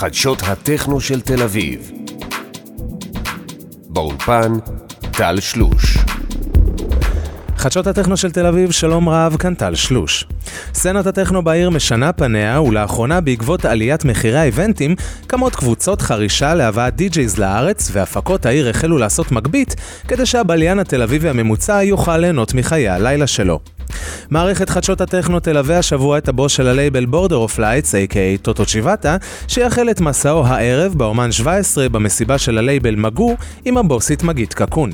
חדשות הטכנו של תל אביב. באולפן, טל שלוש. חדשות הטכנו של תל אביב, שלום רב, כאן טל שלוש. סצנת הטכנו בעיר משנה פניה, ולאחרונה בעקבות עליית מחירי האיבנטים, קמות קבוצות רכישה להבאת די-ג'ייז לארץ, והפקות העיר החלו לעשות מגבית, כדי שהבליין התל אביבי הממוצע יוכל ליהנות מחיי הלילה שלו. מערכת חדשות הטכנו תלווה השבוע את הבוס של הלייבל Border of Lights, a.k.a Toto Chiavetta, שיחל את מסעו הערב באומן 17 במסיבה של הלייבל מגו עם הבוסית מגית קקון.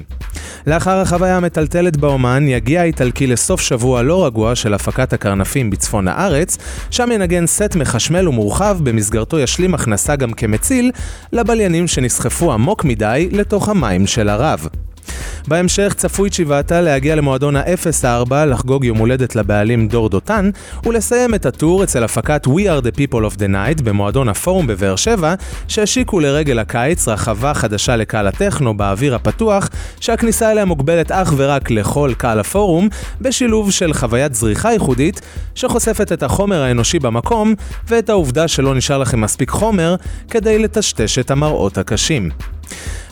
לאחר החוויה המטלטלת באומן, יגיע האיטלקי לסוף שבוע לא רגוע של הפקת הקרנפים בצפון הארץ, שם ינגן סט מחשמל ומורחב, במסגרתו ישלים הכנסה גם כמציל, לבליינים שנסחפו עמוק מדי לתוך המים של הרב. בהמשך צפוי צ'יבאטה להגיע למועדון ה-04 לחגוג יום הולדת לבעלים דור דותן ולסיים את הטור אצל הפקת We are the people of the night במועדון הפורום בבאר שבע שהשיקו לרגל הקיץ רחבה חדשה לקהל הטכנו באוויר הפתוח שהכניסה אליה מוגבלת אך ורק לכל קהל הפורום בשילוב של חוויית זריחה ייחודית שחושפת את החומר האנושי במקום ואת העובדה שלא נשאר לכם מספיק חומר כדי לטשטש את המראות הקשים.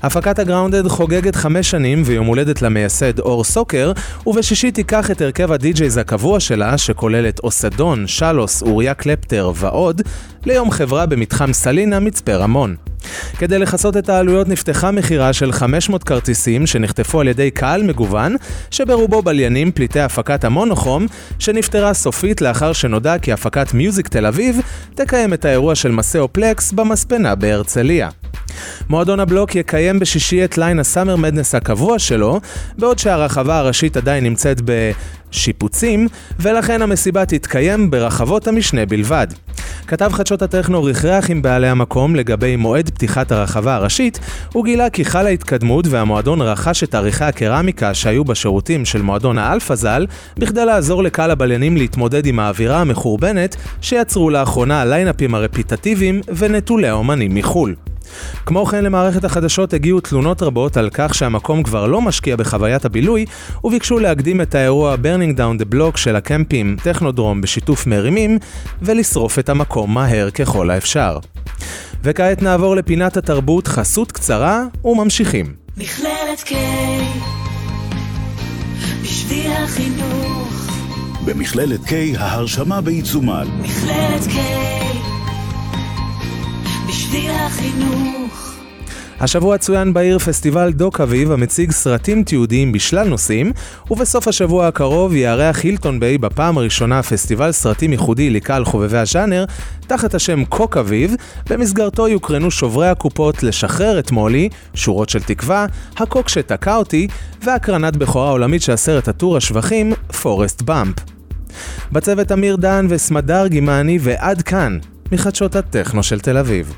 הפקת הגראונדד חוגגת חמש שנים ויום הולדת למייסד אור סוקר, ובשישי תיקח את הרכב הדי-ג'ייז הקבוע שלה, שכולל את אוסדון, שלוס, אוריה קלפטר ועוד, ליום חברה במתחם סלינה, מצפה רמון. כדי לכסות את העלויות נפתחה מכירה של 500 כרטיסים שנחטפו על ידי קהל מגוון, שברובו בליינים פליטי הפקת המונוכום, שנפטרה סופית לאחר שנודע כי הפקת Music תל אביב תקיים את האירוע של Maceo Plex במספנה בהרצליה. מועדון הבלוק יקיים בשישי את ליין ה Summer Madness הקבוע שלו, בעוד שהרחבה הראשית עדיין נמצאת בשיפוצים, ולכן המסיבה תתקיים ברחבות המשנה בלבד. כתב חדשות הטכנו רכרח עם בעלי המקום לגבי מועד פתיחת הרחבה הראשית, הוא גילה כי חלה התקדמות והמועדון רכש את עריכי הקרמיקה שהיו בשירותים של מועדון האלפא ז"ל, בכדי לעזור לקהל הבליינים להתמודד עם האווירה המחורבנת שיצרו לאחרונה הליינאפים הרפיטטיביים ונטולי האומנים מחו"ל. כמו כן למערכת החדשות הגיעו תלונות רבות על כך שהמקום כבר לא משקיע בחוויית הבילוי, וביקשו להקדים את האירוע Burning Down the Block של הקמפים טכנודרום בשיתוף מרימים, ולשרוף את המקום מהר ככל האפשר. וכעת נעבור לפינת התרבות חסות קצרה וממשיכים. מכללת K בשביל החינוך במכללת K ההרשמה בעיצומה. מכללת K החינוך השבוע צוין בעיר פסטיבל דוק אביב המציג סרטים תיעודיים בשלל נושאים, ובסוף השבוע הקרוב יארח הילטון ביי בפעם הראשונה פסטיבל סרטים ייחודי לקהל חובבי הז'אנר, תחת השם קוק אביב, במסגרתו יוקרנו שוברי הקופות לשחרר את מולי, שורות של תקווה, הקוק שתקע אותי, והקרנת בכורה עולמית של הסרט הטור השבחים, פורסט באמפ. בצוות אמיר דן וסמדר גימני ועד כאן, מחדשות הטכנו של תל אביב.